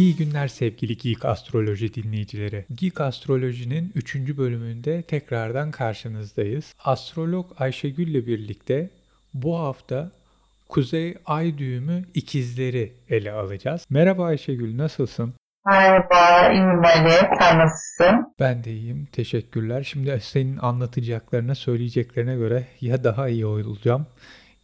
İyi günler sevgili Geek Astroloji dinleyicileri. Geek Astroloji'nin 3. bölümünde tekrardan karşınızdayız. Astrolog Ayşegül ile birlikte bu hafta Kuzey Ay düğümü ikizleri ele alacağız. Merhaba Ayşegül nasılsın? Merhaba, iyiyim Ali. Sen nasılsın? Ben de iyiyim. Teşekkürler. Şimdi senin anlatacaklarına, söyleyeceklerine göre ya daha iyi olacağım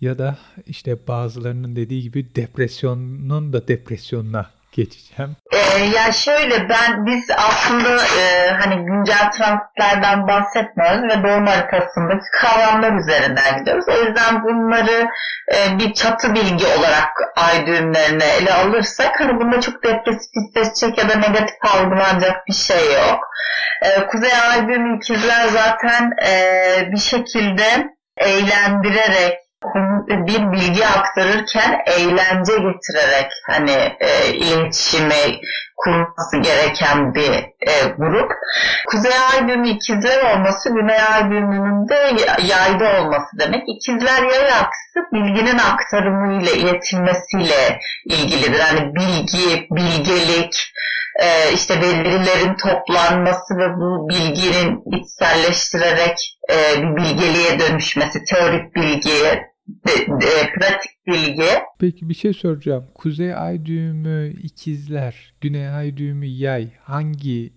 ya da işte bazılarının dediği gibi depresyonun da depresyonuna geçeceğim. Ee, ya şöyle ben biz aslında e, hani güncel transitlerden bahsetmiyoruz ve doğum haritasındaki kavramlar üzerinden gidiyoruz. O yüzden bunları e, bir çatı bilgi olarak ay düğümlerine ele alırsak hani bunda çok depresif hissedecek ya da negatif algılanacak bir şey yok. E, Kuzey ay düğümü ikizler zaten e, bir şekilde eğlendirerek bir bilgi aktarırken eğlence getirerek hani e, iletişimi kurması gereken bir e, grup. Kuzey ay düğümü ikizler olması, güney ay düğümünün de yayda olması demek. İkizler yay aksı bilginin aktarımıyla, iletilmesiyle ilgilidir. Hani bilgi, bilgelik, e, işte verilerin toplanması ve bu bilginin içselleştirerek e, bir bilgeliğe dönüşmesi, teorik bilgiye, de, pratik bilgi. Peki bir şey soracağım. Kuzey ay düğümü ikizler, güney ay düğümü yay hangi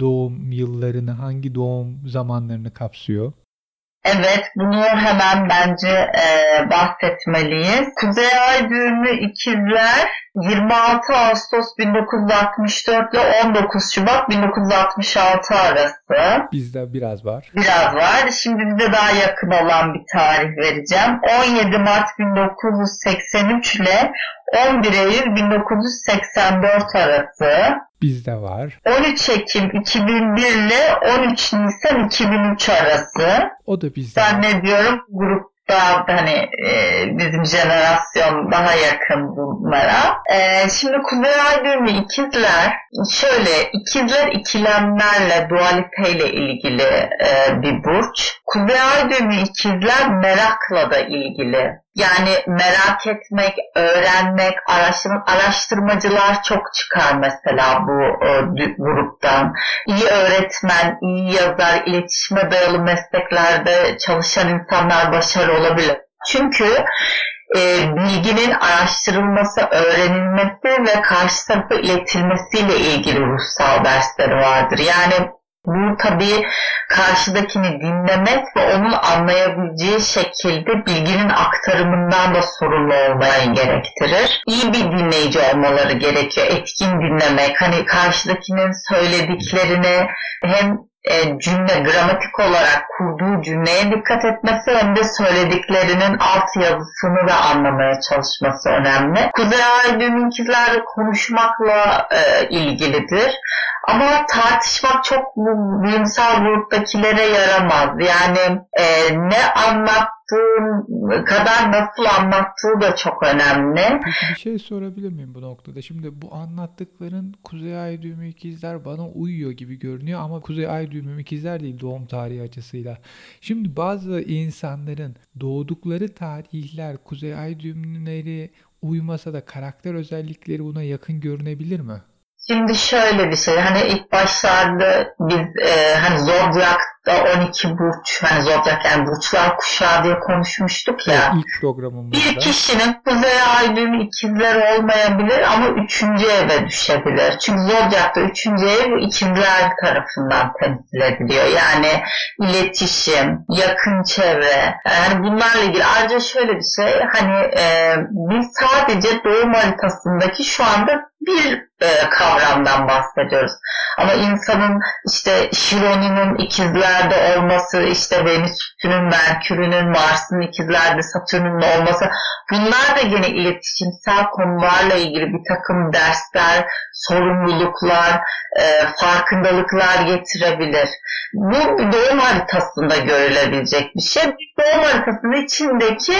doğum yıllarını, hangi doğum zamanlarını kapsıyor? Evet, bunu hemen bence e, bahsetmeliyiz. Kuzey Ay düğümü ikizler 26 Ağustos 1964 ile 19 Şubat 1966 arası. Bizde biraz var. Biraz var. Şimdi bize daha yakın olan bir tarih vereceğim. 17 Mart 1983 ile 11 Eylül 1984 arası. Bizde var. 13 Ekim 2001 ile 13 Nisan 2003 arası. O da bizde Zannediyorum grup daha hani e, bizim jenerasyon daha yakın bunlara. E, şimdi Kuzey Ay düğümü ikizler şöyle ikizler ikilemlerle dualiteyle ilgili e, bir burç. Kuzey Ay düğümü ikizler merakla da ilgili. Yani merak etmek, öğrenmek, araştırma, araştırmacılar çok çıkar mesela bu e, gruptan. İyi öğretmen, iyi yazar, iletişime dayalı mesleklerde çalışan insanlar başarılı olabilir. Çünkü e, bilginin araştırılması, öğrenilmesi ve karşı tarafa iletilmesiyle ilgili ruhsal dersleri vardır. Yani bu tabii karşıdakini dinlemek ve onun anlayabileceği şekilde bilginin aktarımından da sorumlu olmayı gerektirir. İyi bir dinleyici olmaları gerekiyor. Etkin dinlemek, hani karşıdakinin söylediklerini hem e, cümle gramatik olarak kurduğu cümleye dikkat etmesi hem de söylediklerinin alt yazısını da anlamaya çalışması önemli. Kuzey Ay konuşmakla e, ilgilidir. Ama tartışmak çok bilimsel gruptakilere yaramaz. Yani e, ne anlattığın kadar nasıl anlattığı da çok önemli. Peki bir şey sorabilir miyim bu noktada? Şimdi bu anlattıkların Kuzey Ay düğümü ikizler bana uyuyor gibi görünüyor ama Kuzey Ay düğümü ikizler değil doğum tarihi açısıyla. Şimdi bazı insanların doğdukları tarihler Kuzey Ay düğümleri uymasa da karakter özellikleri buna yakın görünebilir mi? Şimdi şöyle bir şey hani ilk başlarda biz e, hani Zodiac da 12 burç hani zodyak yani burçlar kuşağı diye konuşmuştuk ya. İlk programımızda. Bir kişinin kuzey ay düğümü ikizler olmayabilir ama üçüncü eve düşebilir. Çünkü zodyakta üçüncü ev ikizler tarafından temsil ediliyor. Yani iletişim, yakın çevre yani bunlarla ilgili. Ayrıca şöyle bir şey hani e, biz sadece doğum haritasındaki şu anda bir e, kavramdan bahsediyoruz. Ama insanın işte Şironi'nin ikizlerde olması, işte Venüs'ünün, Merkür'ünün, Mars'ın ikizlerde, Satürn'ün olması bunlar da yine iletişimsel konularla ilgili bir takım dersler, sorumluluklar, e, farkındalıklar getirebilir. Bu doğum haritasında görülebilecek bir şey. Doğum haritasının içindeki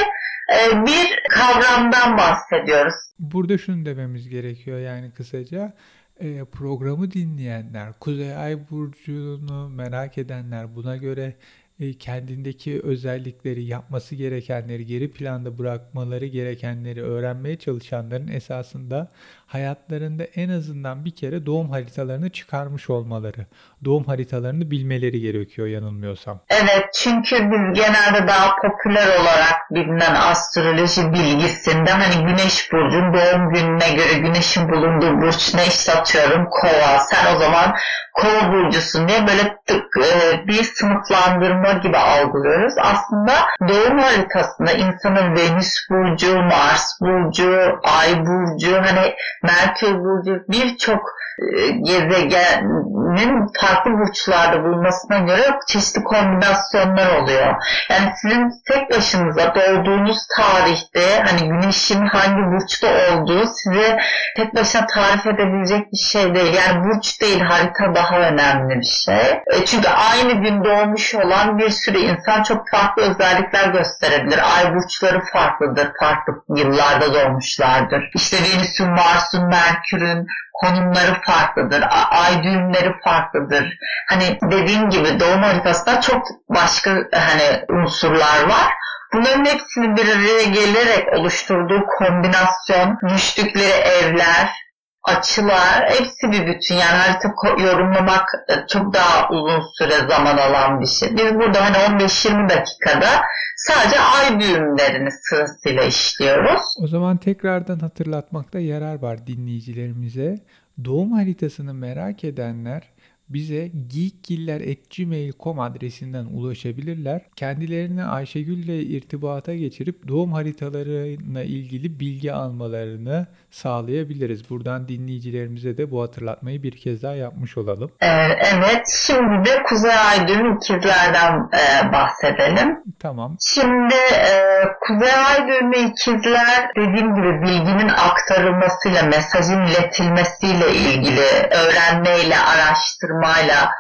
e, bir kavramdan bahsediyoruz. Burada şunu dememiz gerekiyor yani kısaca e, programı dinleyenler, Kuzey Ay Burcu'nu merak edenler, buna göre e, kendindeki özellikleri, yapması gerekenleri, geri planda bırakmaları gerekenleri öğrenmeye çalışanların esasında hayatlarında en azından bir kere doğum haritalarını çıkarmış olmaları, doğum haritalarını bilmeleri gerekiyor yanılmıyorsam. Evet çünkü biz genelde daha popüler olarak bilinen astroloji bilgisinde hani güneş burcun doğum gününe göre güneşin bulunduğu burç ne işte atıyorum kova sen o zaman kova burcusun diye böyle tık, e, bir sınıflandırma gibi algılıyoruz. Aslında doğum haritasında insanın Venüs burcu, Mars burcu, Ay burcu, hani Merkür burcu birçok gezegenin farklı burçlarda bulunmasına göre çeşitli kombinasyonlar oluyor. Yani sizin tek başınıza doğduğunuz tarihte hani güneşin hangi burçta olduğu size tek başına tarif edebilecek bir şey değil. Yani burç değil harita daha önemli bir şey. E, çünkü aynı gün doğmuş olan bir sürü insan çok farklı özellikler gösterebilir. Ay burçları farklıdır. Farklı yıllarda doğmuşlardır. İşte Venüs'ün, Mars'ın, Merkür'ün, konumları farklıdır, ay düğümleri farklıdır. Hani dediğim gibi doğum haritasında çok başka hani unsurlar var. Bunların hepsini bir araya gelerek oluşturduğu kombinasyon, düştükleri evler, açılar hepsi bir bütün. Yani harita yorumlamak e, çok daha uzun süre zaman alan bir şey. Biz burada hani 15-20 dakikada sadece ay düğümlerini sırasıyla işliyoruz. O zaman tekrardan hatırlatmakta yarar var dinleyicilerimize. Doğum haritasını merak edenler bize geekgiller.gmail.com adresinden ulaşabilirler. Kendilerini Ayşegül ile irtibata geçirip doğum haritalarına ilgili bilgi almalarını sağlayabiliriz. Buradan dinleyicilerimize de bu hatırlatmayı bir kez daha yapmış olalım. Ee, evet, şimdi de Kuzey Aydın ikizlerden e, bahsedelim. Tamam. Şimdi e, Kuzey Aydın ikizler dediğim gibi bilginin aktarılmasıyla, mesajın iletilmesiyle ilgili öğrenmeyle, araştırma araştırmayla,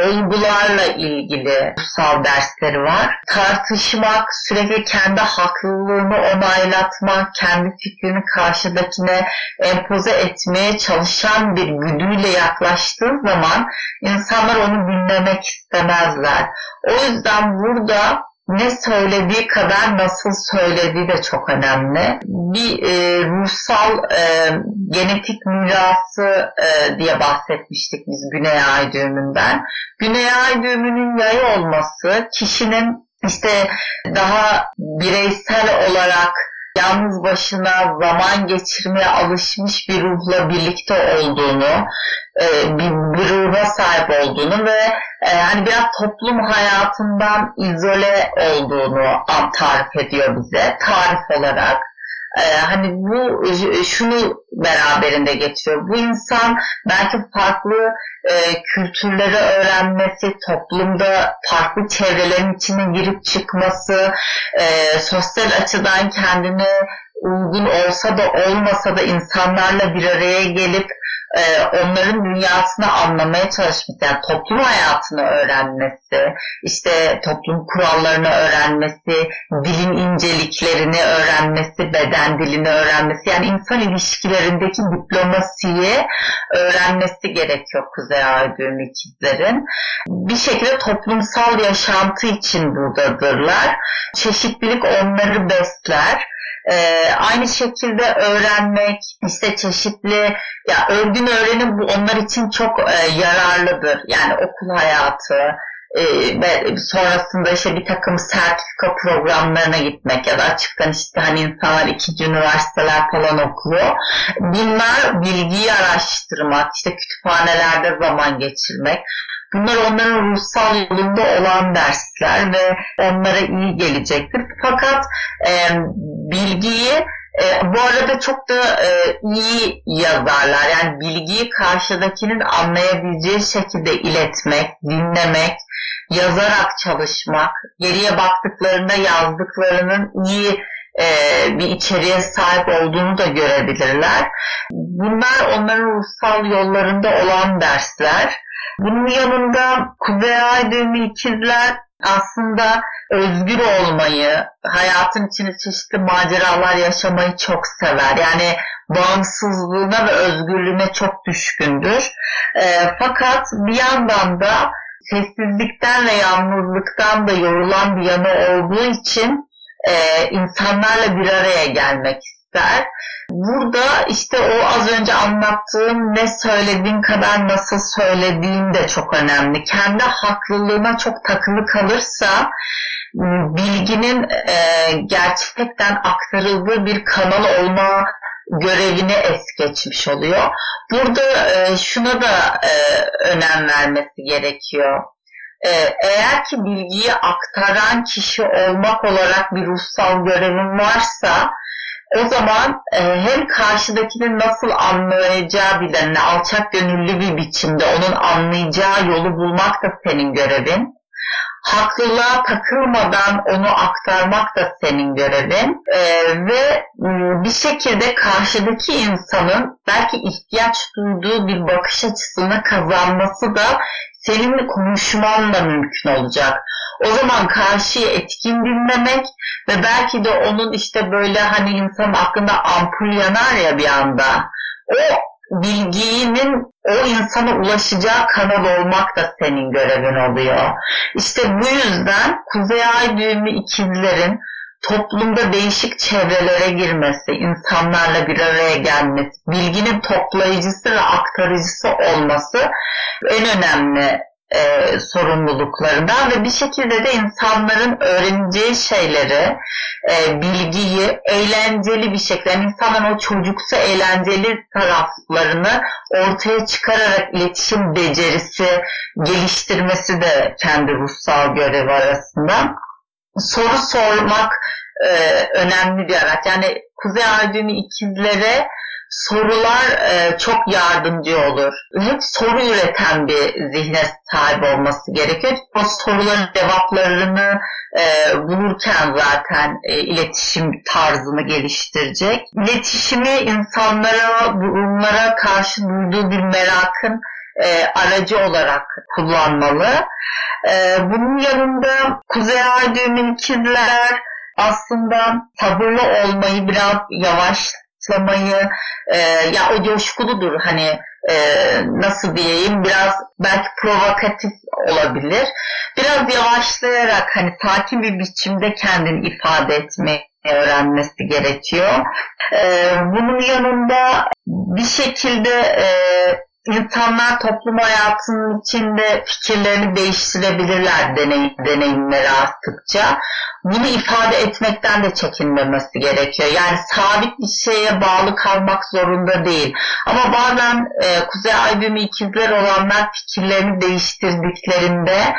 olgularla ilgili kutsal dersleri var. Tartışmak, sürekli kendi haklılığını onaylatmak, kendi fikrini karşıdakine empoze etmeye çalışan bir güdüyle yaklaştığı zaman insanlar onu dinlemek istemezler. O yüzden burada ne söylediği kadar nasıl söylediği de çok önemli. Bir e, ruhsal e, genetik mirası e, diye bahsetmiştik biz Güney Ay düğümünden. Güney Ay düğümünün yay olması kişinin işte daha bireysel olarak yalnız başına zaman geçirmeye alışmış bir ruhla birlikte olduğunu, e, bir, bir ruha sahip olduğunu ve hani biraz toplum hayatından izole olduğunu tarif ediyor bize tarif olarak. Ee, hani bu şunu beraberinde getiriyor. Bu insan belki farklı e, kültürleri öğrenmesi, toplumda farklı çevrelerin içine girip çıkması, e, sosyal açıdan kendini uygun olsa da olmasa da insanlarla bir araya gelip e, onların dünyasını anlamaya çalışması, yani toplum hayatını öğrenmesi, işte toplum kurallarını öğrenmesi, dilin inceliklerini öğrenmesi, beden dilini öğrenmesi, yani insan ilişkilerindeki diplomasiyi öğrenmesi gerekiyor Kuzey Ay düğüm ikizlerin. Bir şekilde toplumsal yaşantı için buradadırlar. Çeşitlilik onları besler ee, aynı şekilde öğrenmek, işte çeşitli ya örgün öğrenim bu onlar için çok e, yararlıdır. Yani okul hayatı e, ve sonrasında işte bir takım sertifika programlarına gitmek ya da açıktan işte hani insanlar ikinci üniversiteler falan okuyor. Bunlar bilgiyi araştırmak, işte kütüphanelerde zaman geçirmek. Bunlar onların ruhsal yolunda olan dersler ve onlara iyi gelecektir. Fakat e, bilgiyi e, bu arada çok da e, iyi yazarlar. Yani bilgiyi karşıdakinin anlayabileceği şekilde iletmek, dinlemek, yazarak çalışmak, geriye baktıklarında yazdıklarının iyi e, bir içeriğe sahip olduğunu da görebilirler. Bunlar onların ruhsal yollarında olan dersler. Bunun yanında Kuzey Ay düğümü ikizler aslında özgür olmayı, hayatın içinde çeşitli maceralar yaşamayı çok sever. Yani bağımsızlığına ve özgürlüğüne çok düşkündür. E, fakat bir yandan da sessizlikten ve yalnızlıktan da yorulan bir yanı olduğu için e, insanlarla bir araya gelmek ister. Burada işte o az önce anlattığım ne söylediğin kadar nasıl söylediğin de çok önemli. Kendi haklılığına çok takılı kalırsa bilginin e, gerçekten aktarıldığı bir kanal olma görevini es geçmiş oluyor. Burada e, şuna da e, önem vermesi gerekiyor. E, eğer ki bilgiyi aktaran kişi olmak olarak bir ruhsal görevin varsa o zaman e, hem karşıdakinin nasıl anlayacağı de alçak gönüllü bir biçimde onun anlayacağı yolu bulmak da senin görevin. Haklılığa takılmadan onu aktarmak da senin görevin. Ee, ve ıı, bir şekilde karşıdaki insanın belki ihtiyaç duyduğu bir bakış açısını kazanması da seninle konuşmanla mümkün olacak. O zaman karşıyı etkin dinlemek ve belki de onun işte böyle hani insanın aklında ampul yanar ya bir anda. O bilginin o insana ulaşacağı kanal olmak da senin görevin oluyor. İşte bu yüzden Kuzey Ay düğümü ikizlerin toplumda değişik çevrelere girmesi, insanlarla bir araya gelmesi, bilginin toplayıcısı ve aktarıcısı olması en önemli e, sorumluluklarından ve bir şekilde de insanların öğreneceği şeyleri, e, bilgiyi eğlenceli bir şekilde, yani insanların o çocuksu eğlenceli taraflarını ortaya çıkararak iletişim becerisi geliştirmesi de kendi ruhsal görevi arasında. Soru sormak e, önemli bir araç. Yani Kuzey Ay ikizlere sorular e, çok yardımcı olur. Hep soru üreten bir zihne sahip olması gerekiyor. O soruların cevaplarını e, bulurken zaten e, iletişim tarzını geliştirecek. İletişimi insanlara, bunlara karşı duyduğu bir merakın e, aracı olarak kullanmalı. E, bunun yanında Kuzey Ay düğümün ikizler aslında sabırlı olmayı biraz yavaş başlamayı e, ya o coşkuludur hani e, nasıl diyeyim biraz belki provokatif olabilir. Biraz yavaşlayarak hani sakin bir biçimde kendini ifade etmeyi öğrenmesi gerekiyor. E, bunun yanında bir şekilde e, insanlar toplum hayatının içinde fikirlerini değiştirebilirler deney, deneyimleri arttıkça. Bunu ifade etmekten de çekinmemesi gerekiyor. Yani sabit bir şeye bağlı kalmak zorunda değil. Ama bazen e, Kuzey Aydın'ı ikizler olanlar fikirlerini değiştirdiklerinde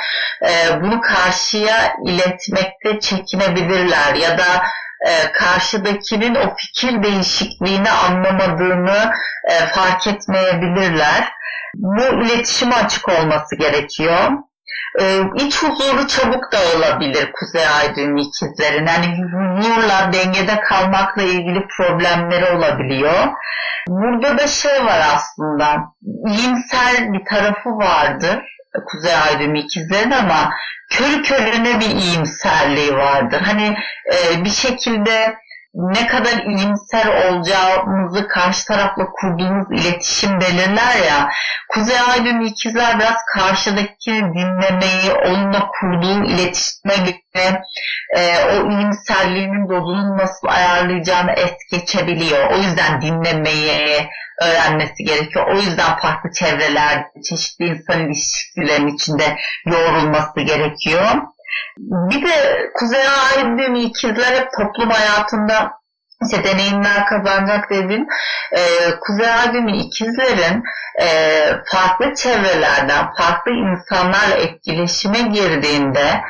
e, bunu karşıya iletmekte çekinebilirler ya da e, karşıdakinin o fikir değişikliğini anlamadığını e, fark etmeyebilirler. Bu iletişime açık olması gerekiyor. E, iç huzuru çabuk dağılabilir Kuzey Aydın ikizlerin. Yani huzurla dengede kalmakla ilgili problemleri olabiliyor. Burada da şey var aslında, iyimser bir tarafı vardır Kuzey Aydın ikizlerin ama körü körüne bir iyimserliği vardır. Hani e, bir şekilde ne kadar iyimser olacağımızı karşı tarafla kurduğumuz iletişim belirler ya. Kuzey Aydın ikizler biraz karşıdaki dinlemeyi, onunla kurduğu iletişime göre e, o iyimserliğinin dozunu nasıl ayarlayacağını es geçebiliyor. O yüzden dinlemeyi, öğrenmesi gerekiyor. O yüzden farklı çevrelerde, çeşitli insan ilişkilerinin içinde yoğrulması gerekiyor. Bir de Kuzey Aydın ikizler hep toplum hayatında işte deneyimler kazanacak dediğim e, Kuzey Aydın ikizlerin e, farklı çevrelerden, farklı insanlarla etkileşime girdiğinde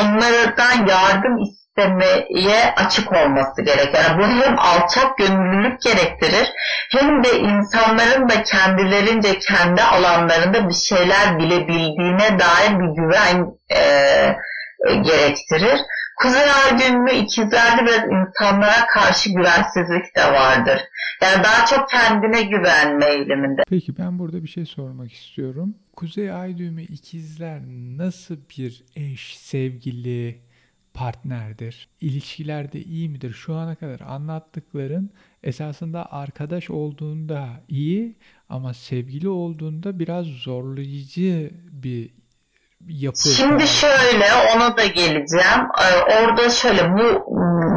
onlardan yardım istemeye açık olması gerekir. Yani bu hem alçak gönüllülük gerektirir hem de insanların da kendilerince kendi alanlarında bir şeyler bilebildiğine dair bir güven e, gerektirir. Kuzey ay düğümü ikizlerde biraz insanlara karşı güvensizlik de vardır. Yani daha çok kendine güvenme eğiliminde. Peki ben burada bir şey sormak istiyorum. Kuzey ay düğümü ikizler nasıl bir eş, sevgili, partnerdir? İlişkilerde iyi midir? Şu ana kadar anlattıkların esasında arkadaş olduğunda iyi ama sevgili olduğunda biraz zorlayıcı bir yapı. Şimdi şöyle ona da geleceğim. Ee, orada şöyle bu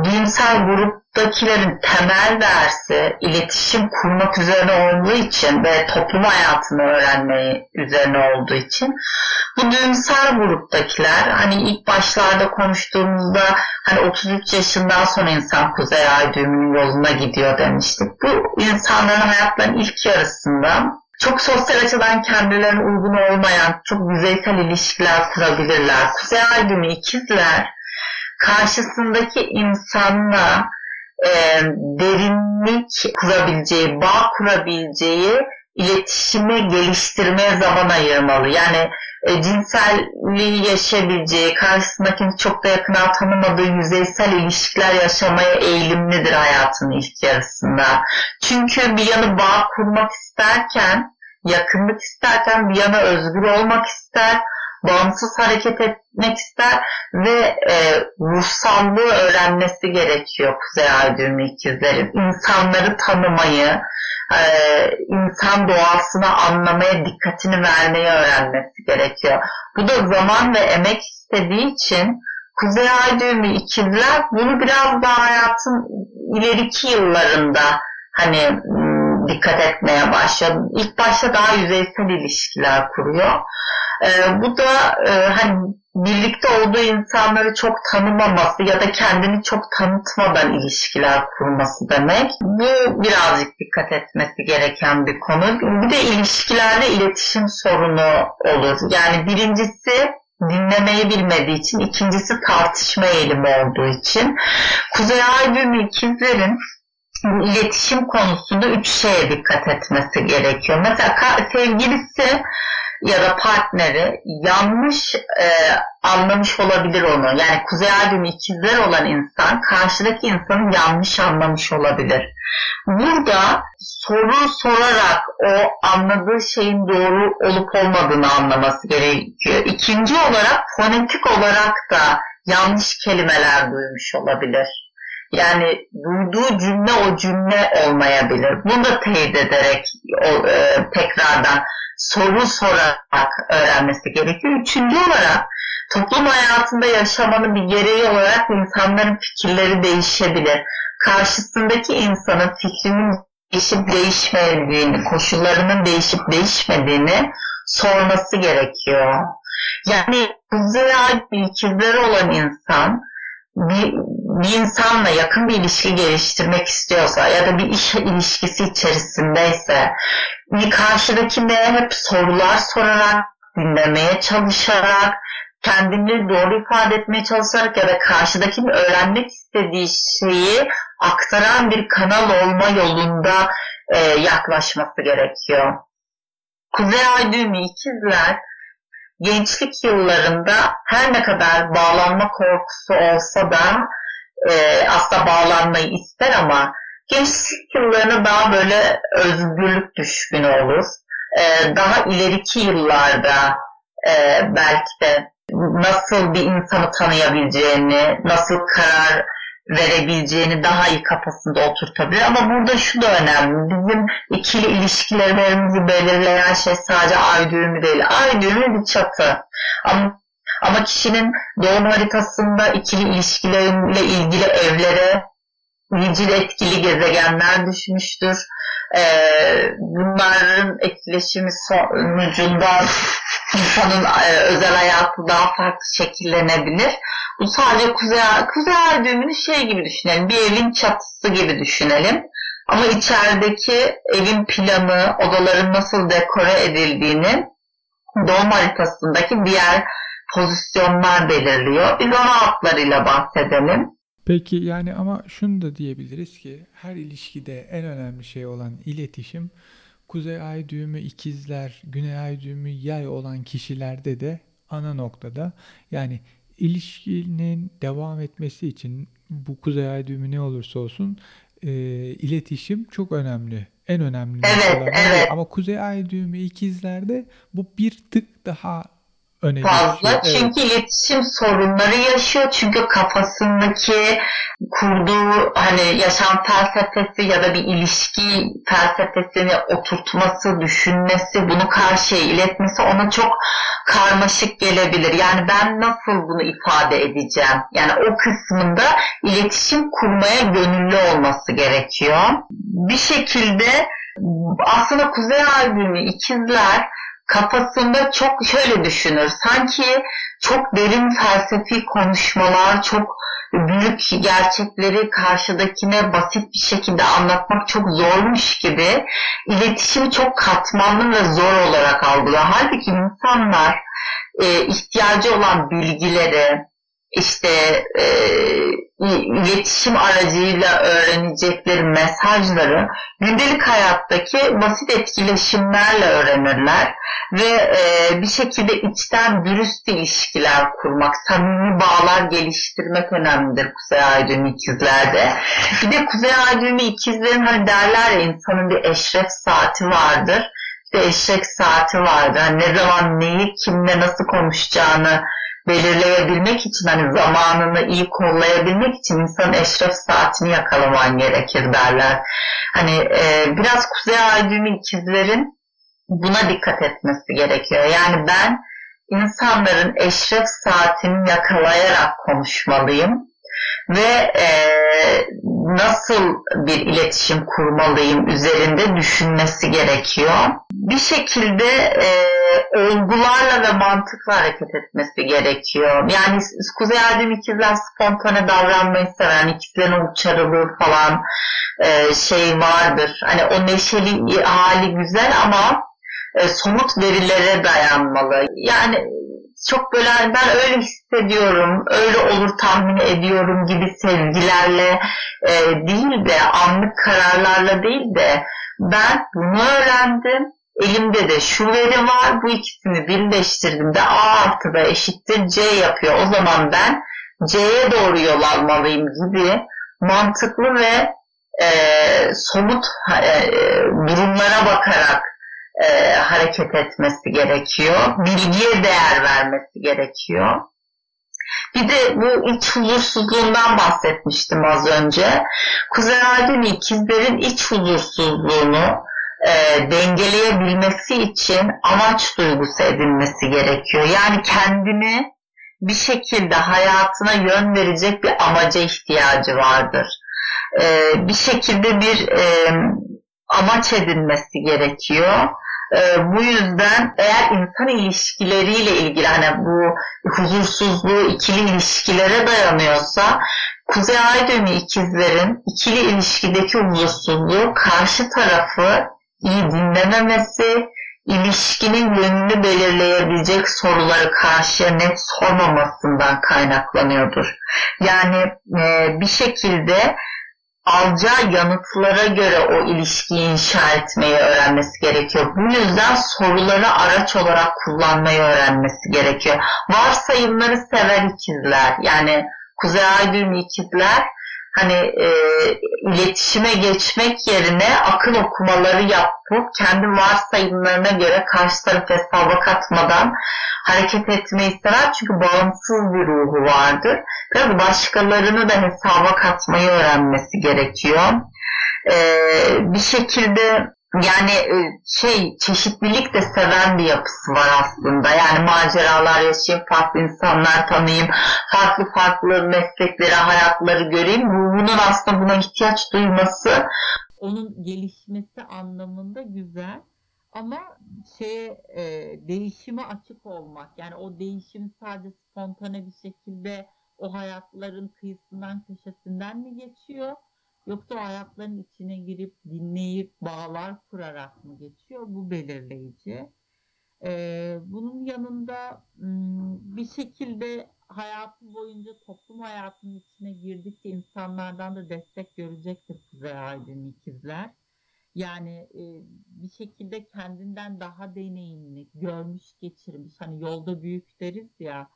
bilimsel gruptakilerin temel dersi iletişim kurmak üzerine olduğu için ve toplum hayatını öğrenmeyi üzerine olduğu için bu bilimsel gruptakiler hani ilk başlarda konuştuğumuzda hani 33 yaşından sonra insan kuzey ay düğümünün yoluna gidiyor demiştik. Bu insanların hayatlarının ilk yarısında çok sosyal açıdan kendilerine uygun olmayan çok yüzeysel ilişkiler kurabilirler. Kuzey ay düğümü ikizler karşısındaki insanla e, derinlik kurabileceği, bağ kurabileceği iletişimi geliştirmeye zaman ayırmalı. Yani e, cinselliği yaşayabileceği, karşısındakini çok da yakından tanımadığı yüzeysel ilişkiler yaşamaya eğilimlidir hayatının ilk yarısında. Çünkü bir yanı bağ kurmak isterken, yakınlık isterken bir yana özgür olmak ister, bağımsız hareket etmek ister ve e, ruhsallığı öğrenmesi gerekiyor Kuzey Ay düğümü ikizlerin. İnsanları tanımayı, e, insan doğasını anlamaya, dikkatini vermeyi öğrenmesi gerekiyor. Bu da zaman ve emek istediği için Kuzey Ay düğümü ikizler bunu biraz daha hayatın ileriki yıllarında hani dikkat etmeye başlıyor. İlk başta daha yüzeysel ilişkiler kuruyor. E, bu da e, hani birlikte olduğu insanları çok tanımaması ya da kendini çok tanıtmadan ilişkiler kurması demek. Bu birazcık dikkat etmesi gereken bir konu. Bir de ilişkilerde iletişim sorunu olur. Yani birincisi dinlemeyi bilmediği için, ikincisi tartışma eğilimi olduğu için. Kuzey Ay düğümü ikizlerin iletişim konusunda üç şeye dikkat etmesi gerekiyor. Mesela sevgilisi ya da partneri yanlış e, anlamış olabilir onu. Yani kuzey ay ikizler olan insan karşıdaki insanı yanlış anlamış olabilir. Burada soru sorarak o anladığı şeyin doğru olup olmadığını anlaması gerekiyor. İkinci olarak fonetik olarak da yanlış kelimeler duymuş olabilir. Yani duyduğu cümle o cümle olmayabilir. Bunu da teyit ederek o, e, tekrardan soru sorarak öğrenmesi gerekiyor. Üçüncü olarak toplum hayatında yaşamanın bir gereği olarak insanların fikirleri değişebilir. Karşısındaki insanın fikrinin değişip değişmediğini, koşullarının değişip değişmediğini sorması gerekiyor. Yani ay ikizleri olan insan bir, bir insanla yakın bir ilişki geliştirmek istiyorsa ya da bir iş ilişkisi içerisindeyse bir karşıdakine hep sorular sorarak dinlemeye çalışarak kendini doğru ifade etmeye çalışarak ya da karşıdakinin öğrenmek istediği şeyi aktaran bir kanal olma yolunda e, yaklaşması gerekiyor. Kuzey Ay düğümü ikizler gençlik yıllarında her ne kadar bağlanma korkusu olsa da e, aslında bağlanmayı ister ama gençlik yıllarına daha böyle özgürlük düşkünü olur. E, daha ileriki yıllarda e, belki de nasıl bir insanı tanıyabileceğini, nasıl karar verebileceğini daha iyi kafasında oturtabilir. Ama burada şu da önemli. Bizim ikili ilişkilerimizi belirleyen şey sadece ay düğümü değil. Ay düğümü bir çatı. Ama, ama kişinin doğum haritasında ikili ilişkileriyle ilgili evlere nicil etkili gezegenler düşmüştür. Ee, bunların etkileşimi sonucunda insanın e, özel hayatı daha farklı şekillenebilir. Bu sadece kuzey, kuzey ay düğümünü şey gibi düşünelim. Bir evin çatısı gibi düşünelim. Ama içerideki evin planı, odaların nasıl dekore edildiğini doğum haritasındaki diğer pozisyonlar belirliyor. Biz ona altlarıyla bahsedelim. Peki yani ama şunu da diyebiliriz ki her ilişkide en önemli şey olan iletişim Kuzey ay düğümü ikizler, güney ay düğümü yay olan kişilerde de ana noktada. Yani ilişkinin devam etmesi için bu kuzey ay düğümü ne olursa olsun e, iletişim çok önemli. En önemli evet, evet. Ama kuzey ay düğümü ikizlerde bu bir tık daha öne fazla. geçiyor. Evet. Çünkü iletişim sorunları yaşıyor. Çünkü kafasındaki kurduğu hani yaşam felsefesi ya da bir ilişki felsefesini oturtması, düşünmesi, bunu karşıya iletmesi ona çok karmaşık gelebilir. Yani ben nasıl bunu ifade edeceğim? Yani o kısmında iletişim kurmaya gönüllü olması gerekiyor. Bir şekilde aslında Kuzey albümü ikizler kafasında çok şöyle düşünür. Sanki çok derin felsefi konuşmalar, çok büyük gerçekleri karşıdakine basit bir şekilde anlatmak çok zormuş gibi iletişimi çok katmanlı ve zor olarak algılıyor. Halbuki insanlar e, ihtiyacı olan bilgileri, işte e, iletişim aracıyla öğrenecekleri mesajları gündelik hayattaki basit etkileşimlerle öğrenirler ve e, bir şekilde içten dürüst ilişkiler kurmak, samimi bağlar geliştirmek önemlidir Kuzey Ay düğümü ikizlerde. Bir de Kuzey Ay düğümü ikizlerin hani derler ya insanın bir eşref saati vardır. Bir de eşrek saati vardır. Yani ne zaman neyi kimle nasıl konuşacağını belirleyebilmek için hani zamanını iyi kollayabilmek için insanın eşref saatini yakalaman gerekir derler. Hani e, biraz Kuzey Ay düğümü ikizlerin buna dikkat etmesi gerekiyor. Yani ben insanların eşref saatini yakalayarak konuşmalıyım ve e, nasıl bir iletişim kurmalıyım üzerinde düşünmesi gerekiyor. Bir şekilde e, olgularla ve mantıkla hareket etmesi gerekiyor. Yani Kuzey Erdem ikizler spontane davranmayı seven, ikizlerin uçarılığı falan e, şey vardır. Hani o neşeli hali güzel ama e, somut verilere dayanmalı. Yani çok böyle ben öyle hissediyorum, öyle olur tahmin ediyorum gibi sevgilerle e, değil de anlık kararlarla değil de ben bunu öğrendim. Elimde de şu veri var. Bu ikisini birleştirdiğimde A artı da eşittir C yapıyor. O zaman ben C'ye doğru yol almalıyım gibi mantıklı ve e, somut e, durumlara bakarak e, hareket etmesi gerekiyor. Bilgiye değer vermesi gerekiyor. Bir de bu iç huzursuzluğundan bahsetmiştim az önce. Kuzey Aydın ikizlerin iç huzursuzluğunu e, dengeleyebilmesi için amaç duygusu edinmesi gerekiyor. Yani kendini bir şekilde hayatına yön verecek bir amaca ihtiyacı vardır. E, bir şekilde bir e, amaç edinmesi gerekiyor e, bu yüzden eğer insan ilişkileriyle ilgili hani bu huzursuzluğu ikili ilişkilere dayanıyorsa Kuzey Ay düğümü ikizlerin ikili ilişkideki huzursuzluğu karşı tarafı iyi dinlememesi, ilişkinin yönünü belirleyebilecek soruları karşıya net sormamasından kaynaklanıyordur. Yani e, bir şekilde alacağı yanıtlara göre o ilişkiyi inşa etmeyi öğrenmesi gerekiyor. Bu yüzden soruları araç olarak kullanmayı öğrenmesi gerekiyor. Varsayımları sever ikizler. Yani Kuzey Ay ikizler hani e, iletişime geçmek yerine akıl okumaları yapıp kendi varsayımlarına göre karşı tarafı hesaba katmadan hareket etmeyi sever. Çünkü bağımsız bir ruhu vardır. Biraz başkalarını da hesaba katmayı öğrenmesi gerekiyor. Ee, bir şekilde yani e, şey çeşitlilik de seven bir yapısı var aslında. Yani maceralar yaşayayım, farklı insanlar tanıyayım, farklı farklı meslekleri, hayatları göreyim. Ruhunun aslında buna ihtiyaç duyması onun gelişmesi anlamında güzel. Ama şeye e, değişime açık olmak yani o değişim sadece spontane bir şekilde o hayatların kıyısından köşesinden mi geçiyor? Yoksa o hayatların içine girip dinleyip bağlar kurarak mı geçiyor? Bu belirleyici. Ee, bunun yanında bir şekilde hayatı boyunca toplum hayatının içine girdikçe insanlardan da destek görecektir Kuzey Aydın ikizler. Yani e, bir şekilde kendinden daha deneyimli, görmüş, geçirmiş. Hani yolda büyük deriz ya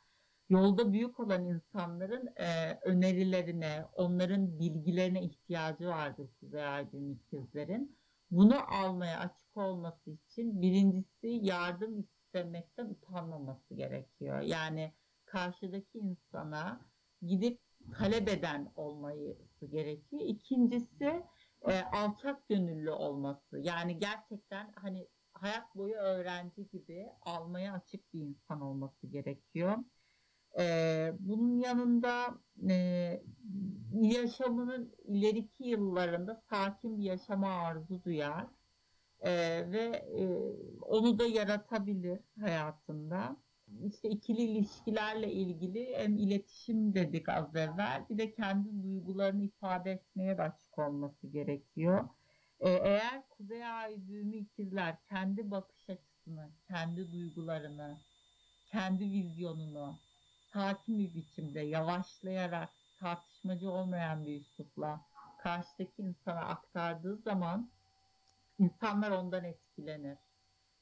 yolda büyük olan insanların e, önerilerine, onların bilgilerine ihtiyacı vardır Kuzey Aydın ikizlerin. Bunu almaya açık olması için birincisi yardım sevmekten utanmaması gerekiyor. Yani karşıdaki insana gidip talep eden olması gerekiyor. İkincisi e, alçak gönüllü olması. Yani gerçekten hani hayat boyu öğrenci gibi almaya açık bir insan olması gerekiyor. E, bunun yanında e, yaşamının ileriki yıllarında sakin bir yaşama arzu duyar e, ve e, onu da yaratabilir hayatında. İşte ikili ilişkilerle ilgili hem iletişim dedik az evvel bir de kendi duygularını ifade etmeye açık olması gerekiyor. Ee, eğer Kuzey Ay düğümü ikizler kendi bakış açısını, kendi duygularını, kendi vizyonunu sakin bir biçimde yavaşlayarak tartışmacı olmayan bir üslupla karşıdaki insana aktardığı zaman insanlar ondan etkilenir.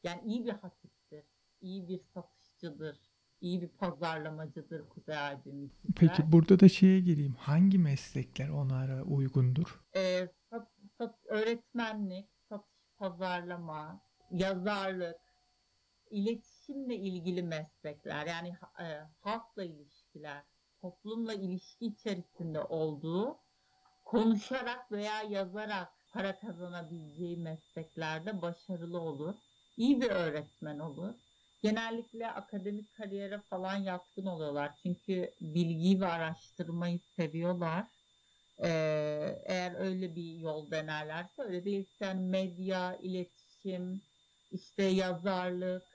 Yani iyi bir hatiptir, iyi bir satışçıdır, iyi bir pazarlamacıdır Kuzey ikizler. Peki burada da şeye gireyim. Hangi meslekler onlara uygundur? Ee, sat, sat, öğretmenlik, satış, pazarlama, yazarlık, iletişimle ilgili meslekler yani e, halkla ilişkiler, toplumla ilişki içerisinde olduğu konuşarak veya yazarak para kazanabileceği mesleklerde başarılı olur. İyi bir öğretmen olur. Genellikle akademik kariyere falan yatkın oluyorlar. Çünkü bilgiyi ve araştırmayı seviyorlar. Ee, eğer öyle bir yol denerlerse öyle değilse yani medya, iletişim, işte yazarlık,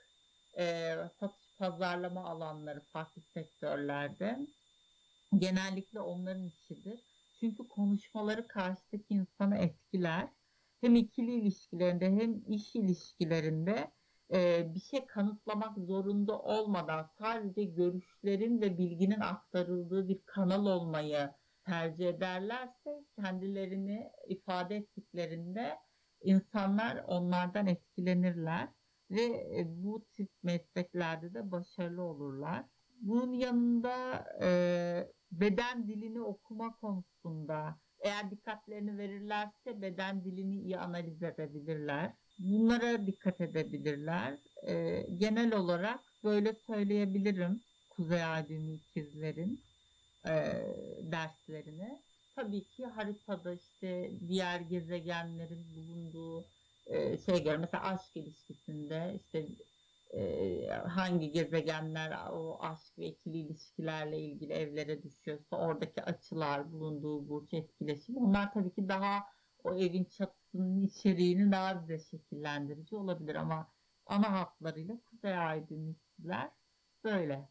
e, satış pazarlama alanları farklı sektörlerde genellikle onların işidir. Çünkü konuşmaları karşıdaki insanı etkiler. Hem ikili ilişkilerinde hem iş ilişkilerinde e, bir şey kanıtlamak zorunda olmadan sadece görüşlerin ve bilginin aktarıldığı bir kanal olmayı tercih ederlerse kendilerini ifade ettiklerinde insanlar onlardan etkilenirler ve e, bu tip mesleklerde de başarılı olurlar. Bunun yanında e, beden dilini okuma konusunda eğer dikkatlerini verirlerse beden dilini iyi analiz edebilirler. Bunlara dikkat edebilirler. E, genel olarak böyle söyleyebilirim Kuzey Ay düğümü ikizlerin e, derslerini. Tabii ki haritada işte diğer gezegenlerin bulunduğu e, şey göre mesela aşk ilişkisinde işte e, hangi gezegenler o aşk ve ikili ilişkilerle ilgili evlere düşüyorsa oradaki açılar bulunduğu burç etkileşim onlar tabii ki daha o evin çatısının içeriğini daha bize şekillendirici olabilir ama ana hatlarıyla Kuzey Ay düğümler böyle.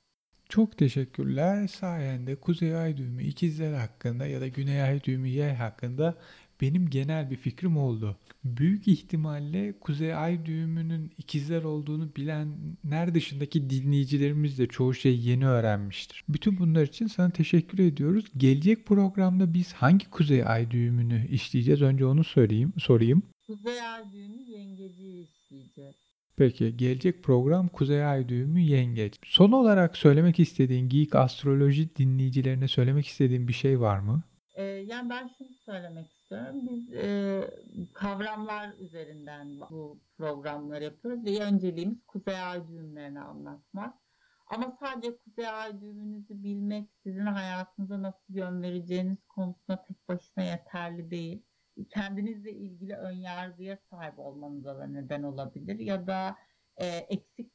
Çok teşekkürler. Sayende Kuzey Ay düğümü ikizler hakkında ya da Güney Ay düğümü yay hakkında benim genel bir fikrim oldu. Büyük ihtimalle Kuzey Ay düğümünün ikizler olduğunu bilenler dışındaki dinleyicilerimiz de çoğu şeyi yeni öğrenmiştir. Bütün bunlar için sana teşekkür ediyoruz. Gelecek programda biz hangi Kuzey Ay düğümünü işleyeceğiz? Önce onu sorayım. sorayım. Kuzey Ay düğümü yengeci işleyeceğiz. Peki gelecek program Kuzey Ay düğümü yengeç. Son olarak söylemek istediğin Geek Astroloji dinleyicilerine söylemek istediğin bir şey var mı? Ee, yani ben şunu söylemek Biz e, kavramlar üzerinden bu programları yapıyoruz ve önceliğimiz Kuzey Ay düğümlerini anlatmak. Ama sadece Kuzey Ay düğümünüzü bilmek sizin hayatınıza nasıl yön vereceğiniz konusunda tek başına yeterli değil kendinizle ilgili ön yargıya sahip olmanıza da neden olabilir ya da e, eksik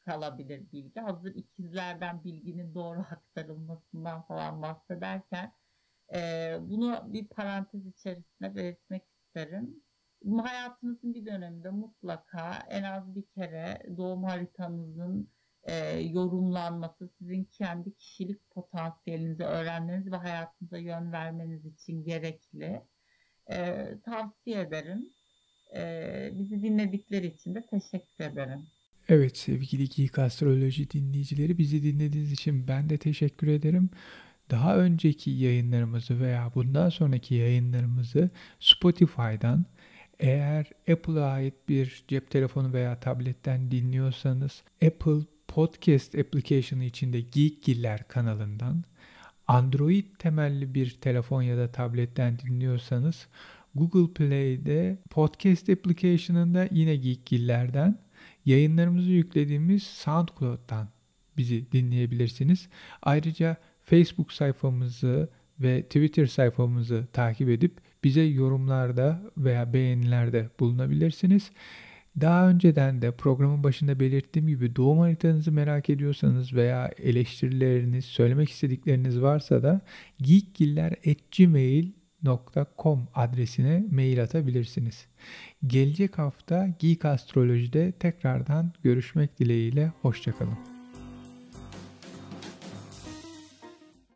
kalabilir bilgi. Hazır ikizlerden bilginin doğru aktarılmasından falan bahsederken e, bunu bir parantez içerisinde belirtmek isterim. Hayatınızın bir döneminde mutlaka en az bir kere doğum haritanızın e, yorumlanması, sizin kendi kişilik potansiyelinizi öğrenmeniz ve hayatınıza yön vermeniz için gerekli e, tavsiye ederim. E, bizi dinledikleri için de teşekkür ederim. Evet sevgili Geek Astroloji dinleyicileri bizi dinlediğiniz için ben de teşekkür ederim. Daha önceki yayınlarımızı veya bundan sonraki yayınlarımızı Spotify'dan eğer Apple'a ait bir cep telefonu veya tabletten dinliyorsanız Apple Podcast application'ı içinde Geekgiller kanalından Android temelli bir telefon ya da tabletten dinliyorsanız Google Play'de podcast application'ında yine Geekgiller'den Yayınlarımızı yüklediğimiz SoundCloud'dan bizi dinleyebilirsiniz. Ayrıca Facebook sayfamızı ve Twitter sayfamızı takip edip bize yorumlarda veya beğenilerde bulunabilirsiniz. Daha önceden de programın başında belirttiğim gibi doğum haritanızı merak ediyorsanız veya eleştirileriniz, söylemek istedikleriniz varsa da geekgiller.gmail.com adresine mail atabilirsiniz. Gelecek hafta Geek Astroloji'de tekrardan görüşmek dileğiyle. Hoşçakalın.